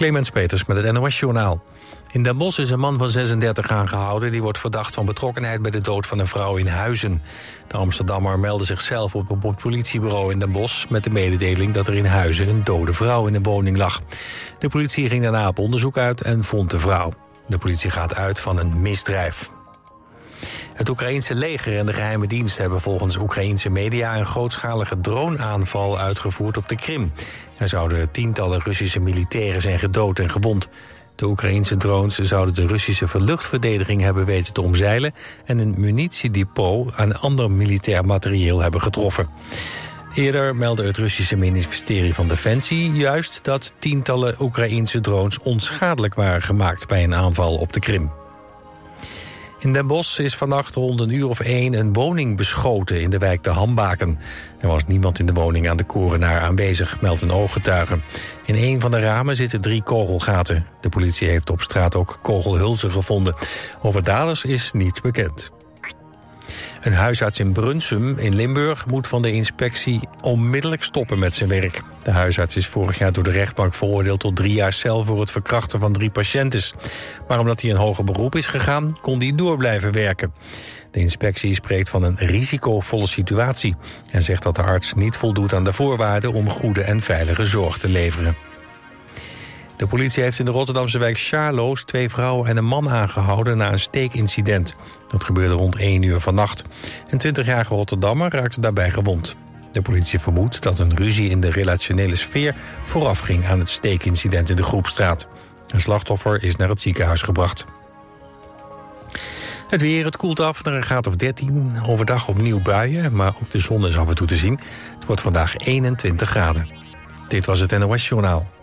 Clemens Peters met het NOS-journaal. In Den Bosch is een man van 36 aangehouden... die wordt verdacht van betrokkenheid bij de dood van een vrouw in Huizen. De Amsterdammer meldde zichzelf op een politiebureau in Den Bosch... met de mededeling dat er in Huizen een dode vrouw in een woning lag. De politie ging daarna op onderzoek uit en vond de vrouw. De politie gaat uit van een misdrijf. Het Oekraïense leger en de geheime dienst hebben volgens Oekraïense media... een grootschalige droneaanval uitgevoerd op de Krim. Er zouden tientallen Russische militairen zijn gedood en gewond. De Oekraïense drones zouden de Russische luchtverdediging hebben weten te omzeilen... en een munitiedepot en ander militair materieel hebben getroffen. Eerder meldde het Russische ministerie van Defensie juist... dat tientallen Oekraïense drones onschadelijk waren gemaakt bij een aanval op de Krim. In Den Bosch is vannacht rond een uur of één een woning beschoten in de wijk De Hambaken. Er was niemand in de woning aan de korenaar aanwezig, meldt een ooggetuige. In een van de ramen zitten drie kogelgaten. De politie heeft op straat ook kogelhulzen gevonden. Over daders is niet bekend. Een huisarts in Brunsum in Limburg moet van de inspectie onmiddellijk stoppen met zijn werk. De huisarts is vorig jaar door de rechtbank veroordeeld tot drie jaar cel voor het verkrachten van drie patiënten. Maar omdat hij een hoger beroep is gegaan, kon hij door blijven werken. De inspectie spreekt van een risicovolle situatie en zegt dat de arts niet voldoet aan de voorwaarden om goede en veilige zorg te leveren. De politie heeft in de Rotterdamse wijk Charloes twee vrouwen en een man aangehouden na een steekincident. Dat gebeurde rond 1 uur vannacht. Een 20-jarige Rotterdammer raakte daarbij gewond. De politie vermoedt dat een ruzie in de relationele sfeer voorafging aan het steekincident in de Groepstraat. Een slachtoffer is naar het ziekenhuis gebracht. Het weer, het koelt af naar een graad of 13. Overdag opnieuw buien, maar ook de zon is af en toe te zien. Het wordt vandaag 21 graden. Dit was het NOS Journaal.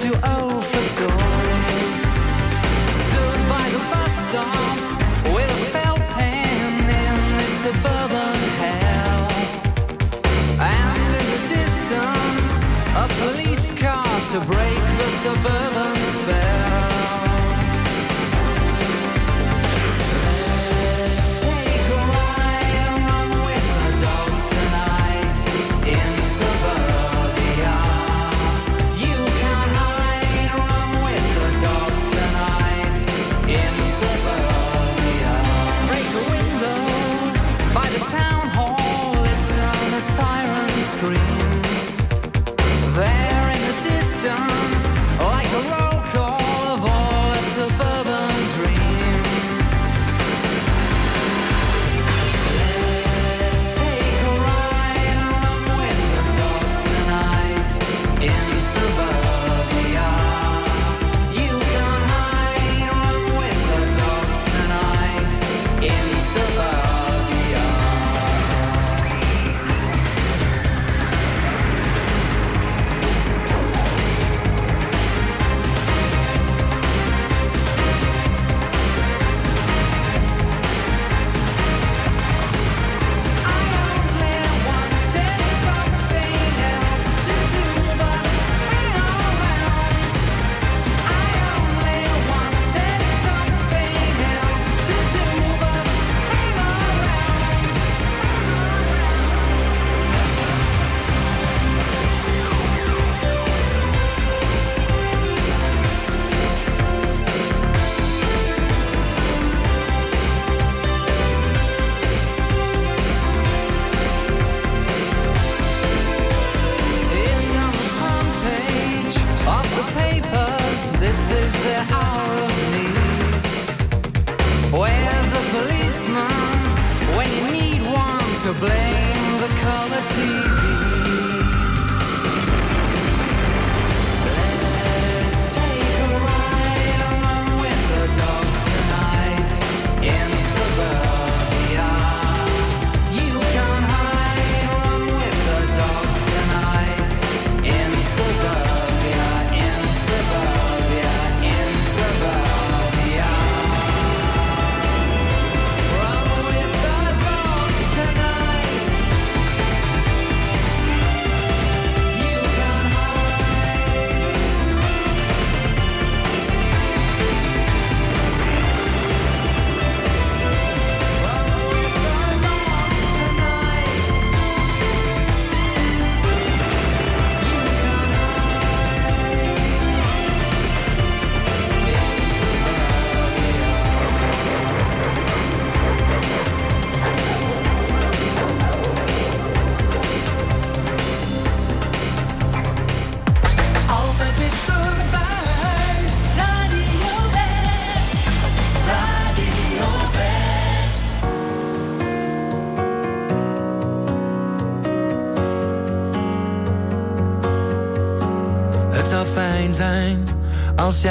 too old for toys. Stood by the bus stop with a felt pen in this suburban hell. And in the distance, a police car to break the suburban spell. Als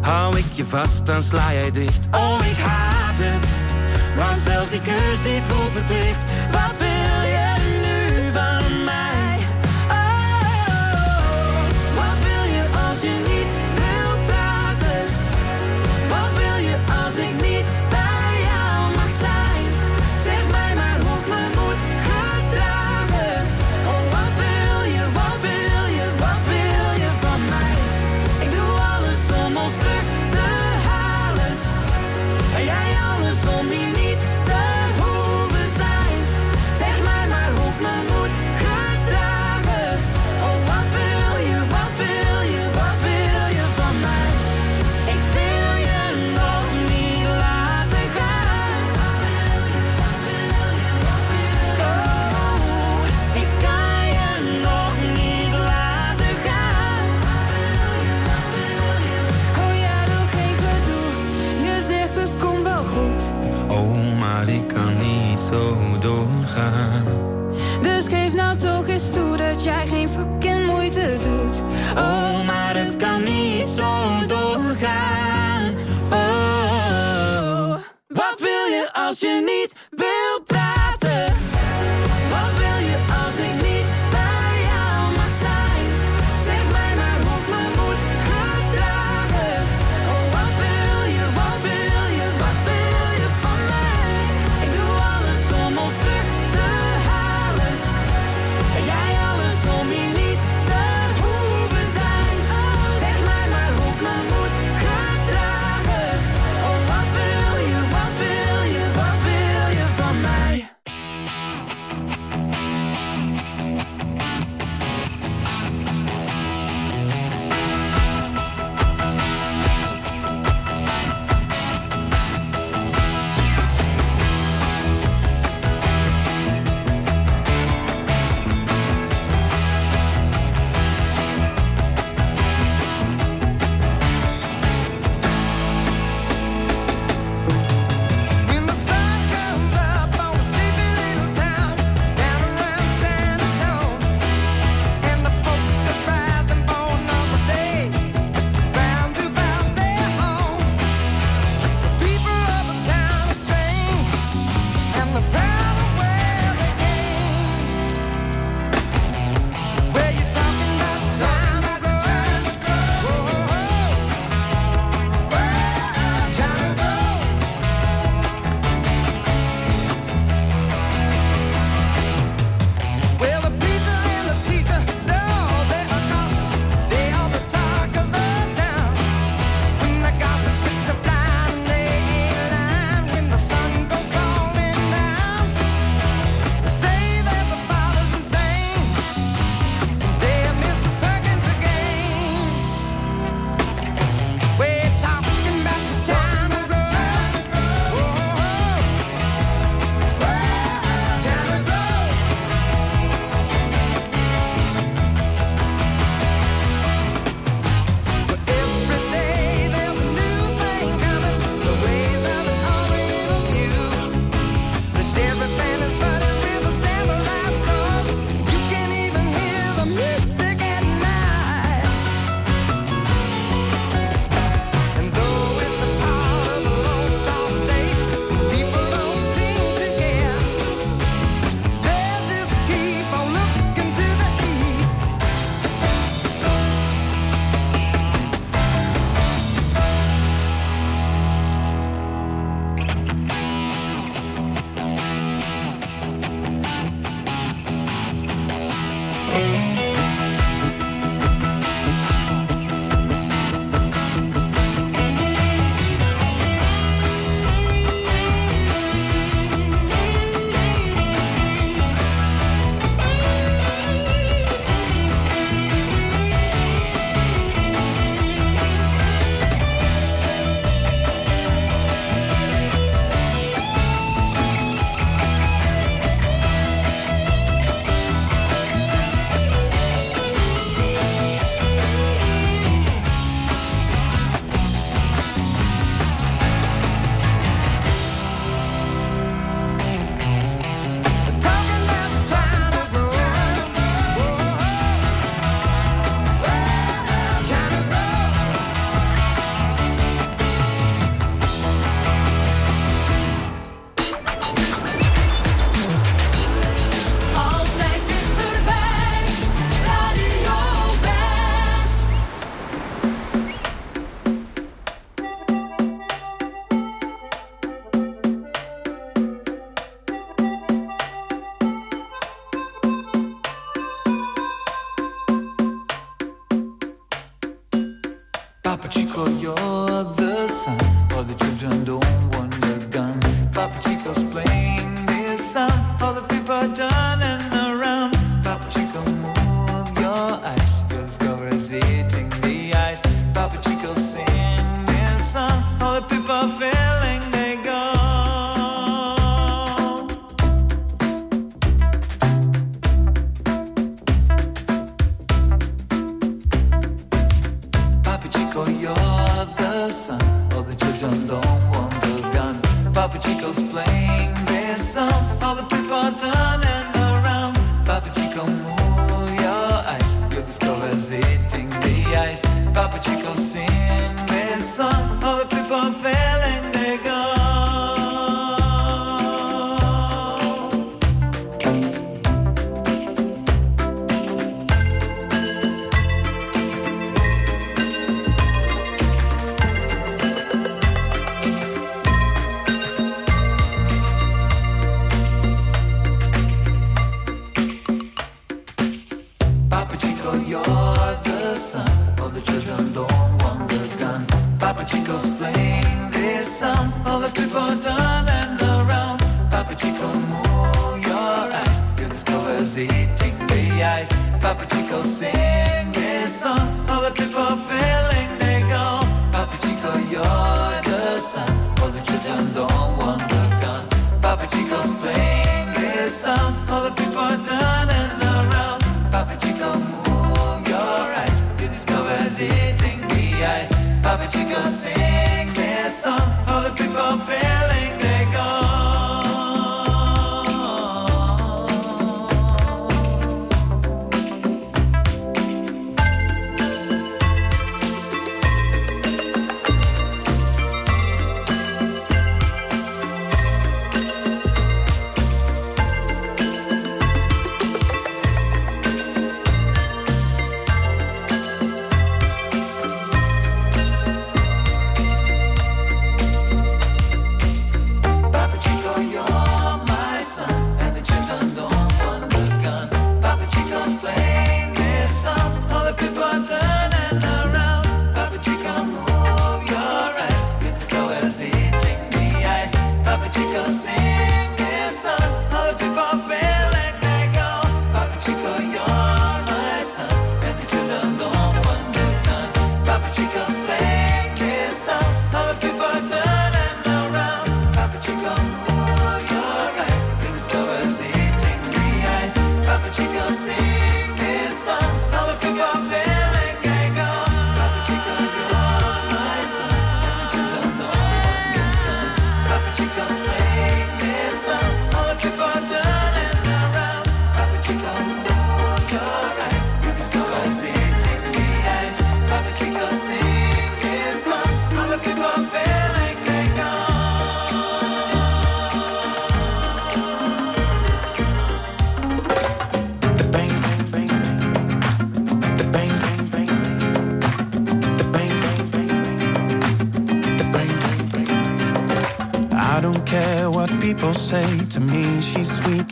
Hou ik je vast, dan sla jij dicht. Oh, ik haat het, want zelfs die kus die voelt verplicht.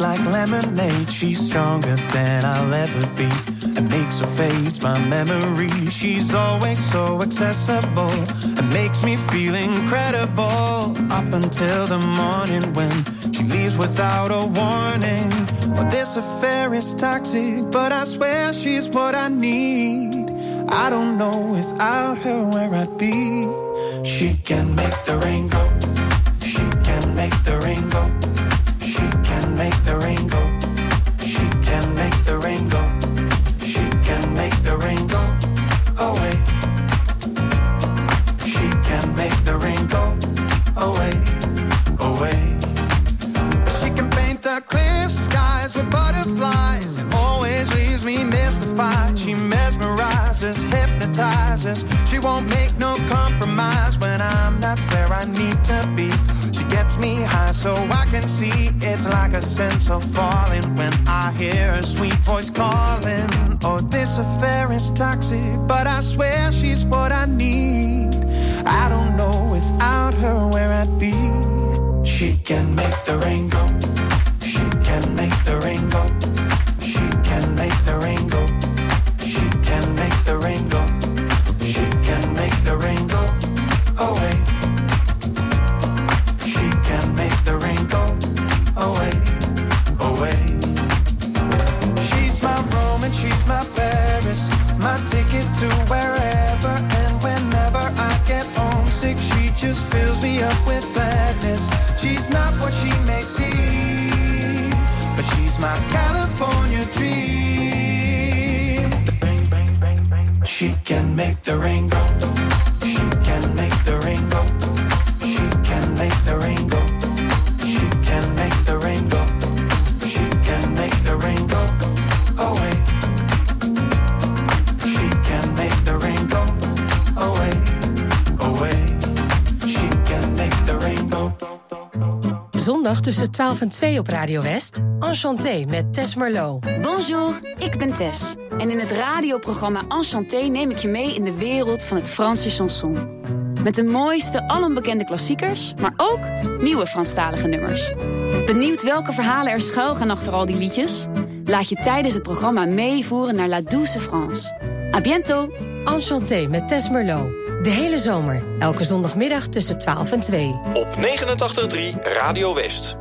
like lemonade. She's stronger than I'll ever be. And makes or fades my memory. She's always so accessible. It makes me feel incredible. Up until the morning when she leaves without a warning. Well, this affair is toxic, but I swear she's what I need. I don't know without her where I'd be. She can make the rain go falling when I hear a sweet voice calling. Oh, this affair is toxic, but I swear she's what I need. I don't know without her where I'd be. She can make the rain go half en twee op Radio West. Enchanté met Tess Merlot. Bonjour, ik ben Tess. En in het radioprogramma Enchanté neem ik je mee in de wereld van het Franse chanson. Met de mooiste, allenbekende klassiekers, maar ook nieuwe Franstalige nummers. Benieuwd welke verhalen er schuil gaan achter al die liedjes? Laat je tijdens het programma meevoeren naar La Douce France. A bientôt! Enchanté met Tess Merlot. De hele zomer, elke zondagmiddag tussen 12 en 2. Op 89.3 Radio West.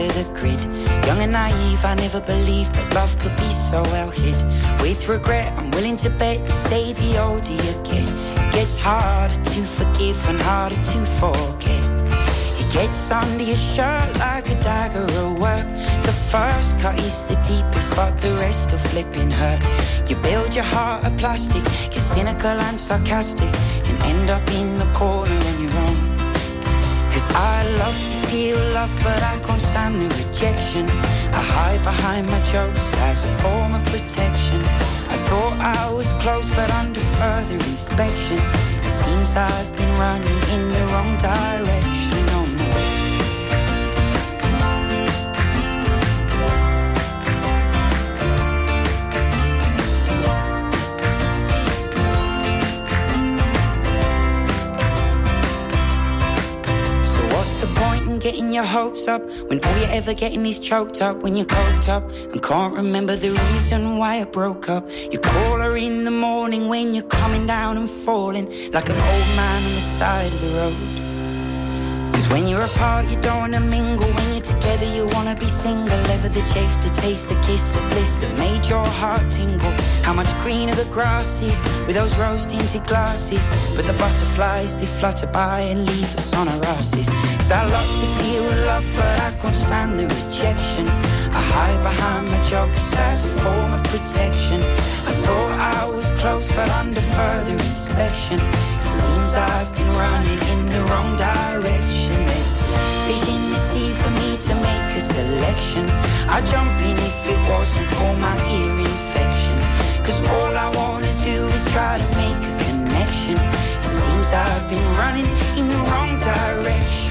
Under the grid. Young and naive, I never believed that love could be so well hid. With regret, I'm willing to bet you say the older you get, it gets harder to forgive and harder to forget. It gets under your shirt like a dagger at work. The first cut is the deepest, but the rest are flipping hurt. You build your heart of plastic, get cynical and sarcastic, and end up in the corner on your own. Cause I love to feel love, but I can't stand the rejection. I hide behind my jokes as a form of protection. I thought I was close, but under further inspection, it seems I've been running in the wrong direction. Your hopes up when all you're ever getting is choked up when you're coked up and can't remember the reason why it broke up? You call her in the morning when you're coming down and falling like an old man on the side of the road. When you're apart, you don't wanna mingle. When you're together, you wanna be single. Ever the chase to taste the kiss of bliss that made your heart tingle. How much greener the grass is with those rose tinted glasses. But the butterflies, they flutter by and leave us on our asses. Cause I love to feel love, but I can't stand the rejection. I hide behind my jokes as a form of protection. I thought I was close, but under further inspection. It seems I've been running in the wrong direction. Fish in the sea for me to make a selection. I'd jump in if it wasn't for my ear infection. Cause all I wanna do is try to make a connection. It seems I've been running in the wrong direction.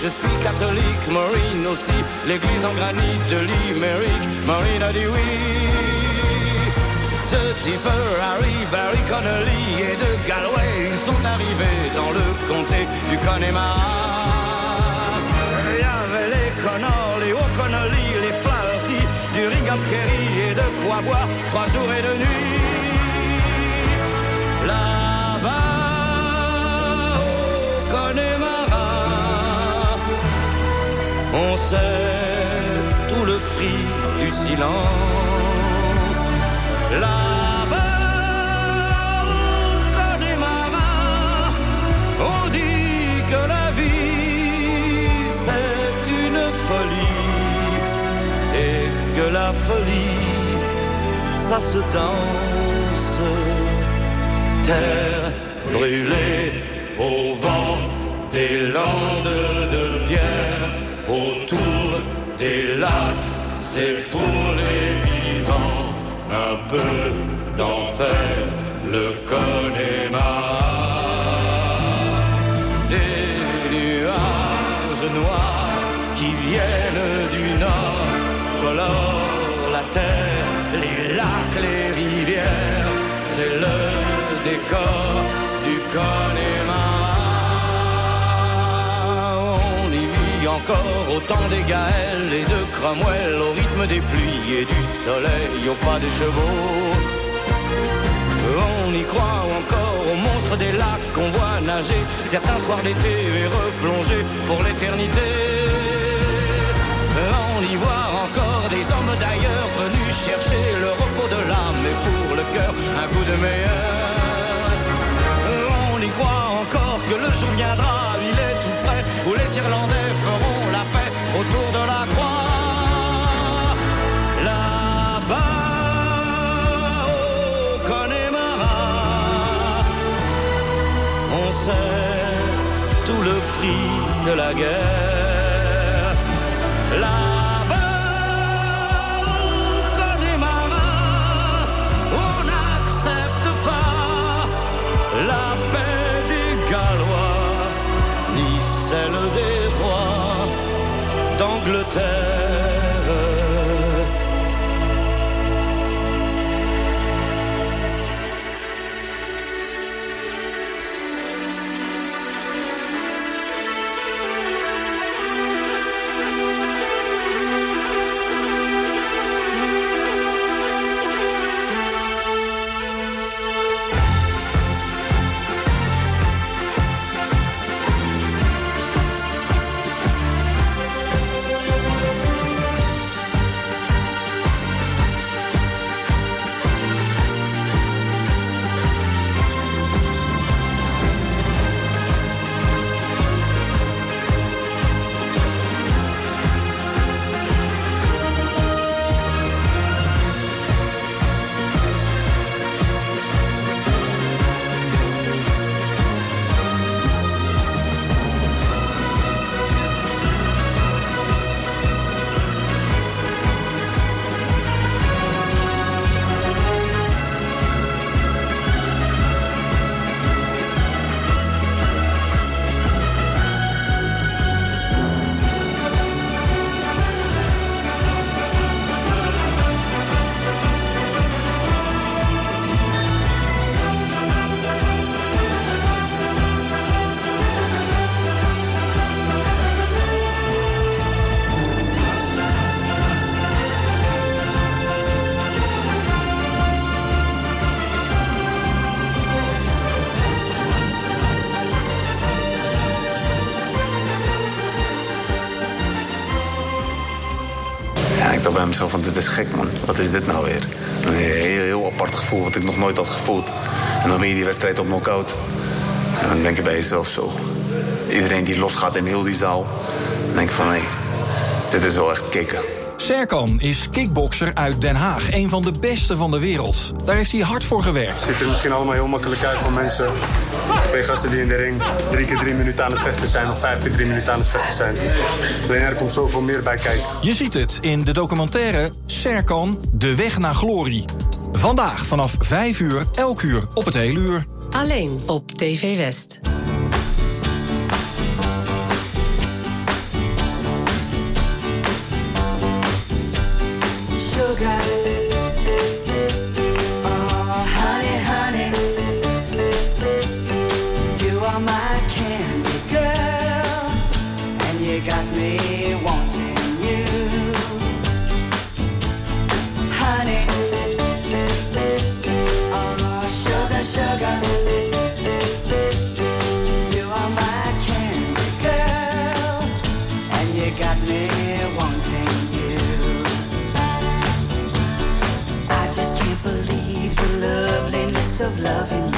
Je suis catholique, Maureen aussi, l'église en granit de Limerick, Maureen a dit oui. De petit peu Harry, Barry, Connolly et de Galway. Ils sont arrivés dans le comté du Connemara. Il y avait les Connors, les O'Connolly, les Flaherty, du Ringham Kerry et de quoi boire trois jours et deux nuits. On sait tout le prix du silence. Là-bas, au Connemara, on dit que la vie c'est une folie et que la folie ça se danse. Terre brûlée au vent des landes de pierre autour des lacs, c'est pour les vivants un peu d'enfer, le Connemara. Des nuages noirs qui viennent du nord colorent la terre, les lacs, les rivières, c'est le décor du Connemara. Encore au temps des Gaëls et de Cromwell, au rythme des pluies et du soleil, au pas des chevaux. On y croit encore aux monstres des lacs qu'on voit nager certains soirs d'été et replonger pour l'éternité. On y voit encore des hommes d'ailleurs venus chercher le repos de l'âme et pour le cœur un coup de meilleur. On y croit encore que le jour viendra, il est tout près, où les Irlandais la guerre. Là-bas, Connemara, on n'accepte pas la paix des Gallois, ni celle des rois d'Angleterre. Bij mezelf van dit is gek man. Wat is dit nou weer? Een heel, heel apart gevoel wat ik nog nooit had gevoeld. En dan ben je die wedstrijd op knock-out. En dan denk je bij jezelf zo. Iedereen die losgaat in heel die zaal. Dan denk ik van hé, dit is wel echt kicken. Serkan is kickbokser uit Den Haag. Een van de beste van de wereld. Daar heeft hij hard voor gewerkt. Het ziet er misschien allemaal heel makkelijk uit voor mensen. Twee gasten die in de ring drie keer drie minuten aan het vechten zijn... of vijf keer drie minuten aan het vechten zijn. Alleen er komt zoveel meer bij kijken. Je ziet het in de documentaire Serkan, de weg naar glorie. Vandaag vanaf 5 uur, elk uur op het hele uur. Alleen op TV West. Of loving you.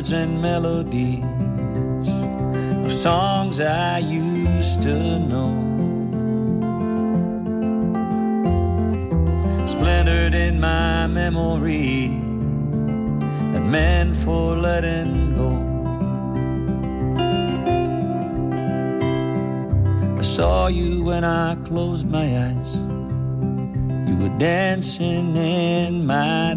words and melodies of songs I used to know. Splintered in my memory, that meant for letting go. I saw you when I closed my eyes. You were dancing in my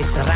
es